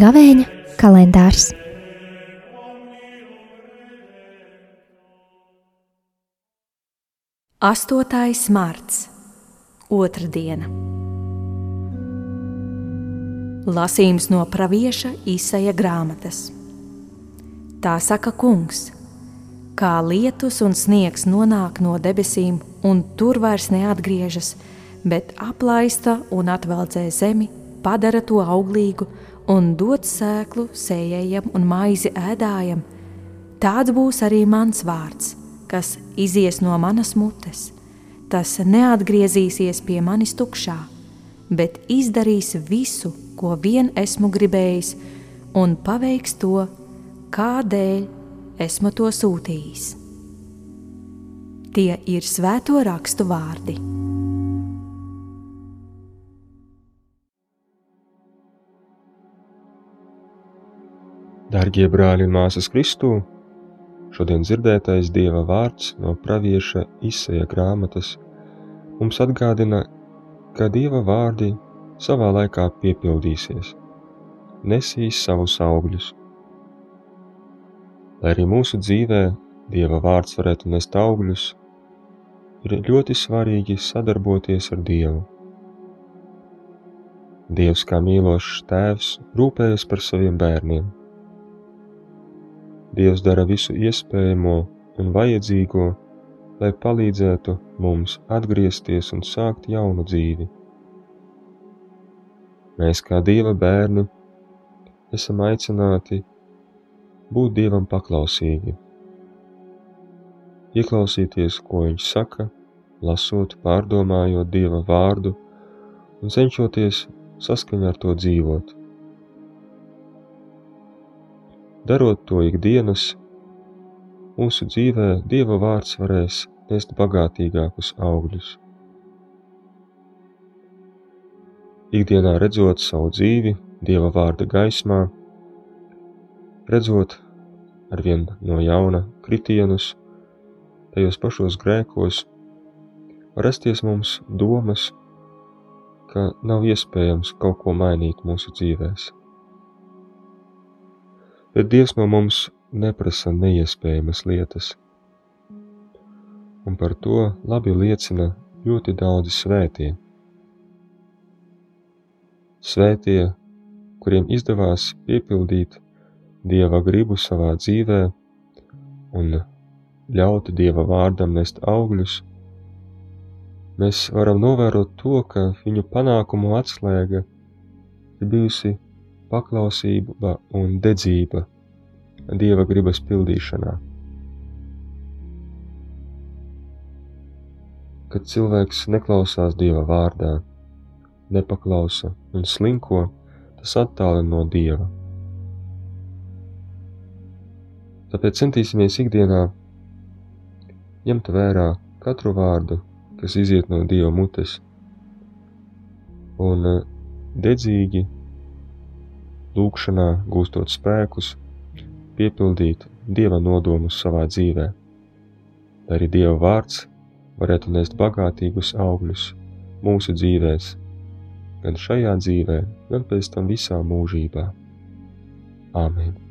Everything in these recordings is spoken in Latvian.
Gavēņa kalendārs. Astotais marts, otra diena. Lasījums no pravieša Īsaja grāmatas. Tā saka kungs, kā lietus un sniegs nonāk no debesīm un tur vairs neatgriežas, bet aplaista un atveldzē zemi, padara to auglīgu un dod sēklu sējējam un maizi ēdājam, tāds būs arī mans vārds, kas izies no manas mutes. Tas neatgriezīsies pie manis tukšā, bet izdarīs visu, ko vien esmu gribējis, un paveiks to, kādēļ esmu to sūtījis. Tie ir svēto rakstu vārdi. Darbie brāļi un māsas Kristū, šodien dzirdētais Dieva vārds no pravieša izsēja grāmatas mums atgādina, ka Dieva vārdi savā laikā piepildīsies, nesīs savus augļus. Lai arī mūsu dzīvē Dieva vārds varētu nest augļus, ir ļoti svarīgi sadarboties ar Dievu. Dievs kā mīlošs tēvs rūpējas par saviem bērniem – Dievs dara visu iespējamo un vajadzīgo, lai palīdzētu mums atgriezties un sākt jaunu dzīvi. Mēs, kā Dieva bērni, esam aicināti būt Dievam paklausīgi, ieklausīties, ko Viņš saka, lasot, pārdomājot Dieva vārdu un cenšoties saskaņā ar to dzīvot. Darot to ikdienas, mūsu dzīvē Dieva vārds varēs nest bagātīgākus augļus. Ikdienā redzot savu dzīvi Dieva vārda gaismā, redzot arvien no jauna kritienus, tajos pašos grēkos, var rasties mums domas, ka nav iespējams kaut ko mainīt mūsu dzīvēm bet Dievs no mums neprasa neiespējamas lietas. Un par to labi liecina ļoti daudzi svētie. Svētie, kuriem izdevās piepildīt Dieva gribu savā dzīvē un ļaut Dieva vārdam nest augļus, mēs varam novērot to, ka viņu panākumu atslēga ir bijusi paklausība un dedzība Dieva gribas pildīšanā. Kad cilvēks neklausās Dieva vārdā, nepaklausa un slinko, tas attālina no Dieva. Tāpēc centīsimies ikdienā ņemt vērā katru vārdu, kas iziet no Dieva mutes, un dedzīgi lūkšanā gūstot spēkus, piepildīt Dieva nodomus savā dzīvē, lai arī Dieva vārds varētu nest bagātīgus augļus mūsu dzīvēs, gan šajā dzīvē, gan pēc tam visā mūžībā. Āmen!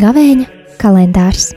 Gavēņa kalendārs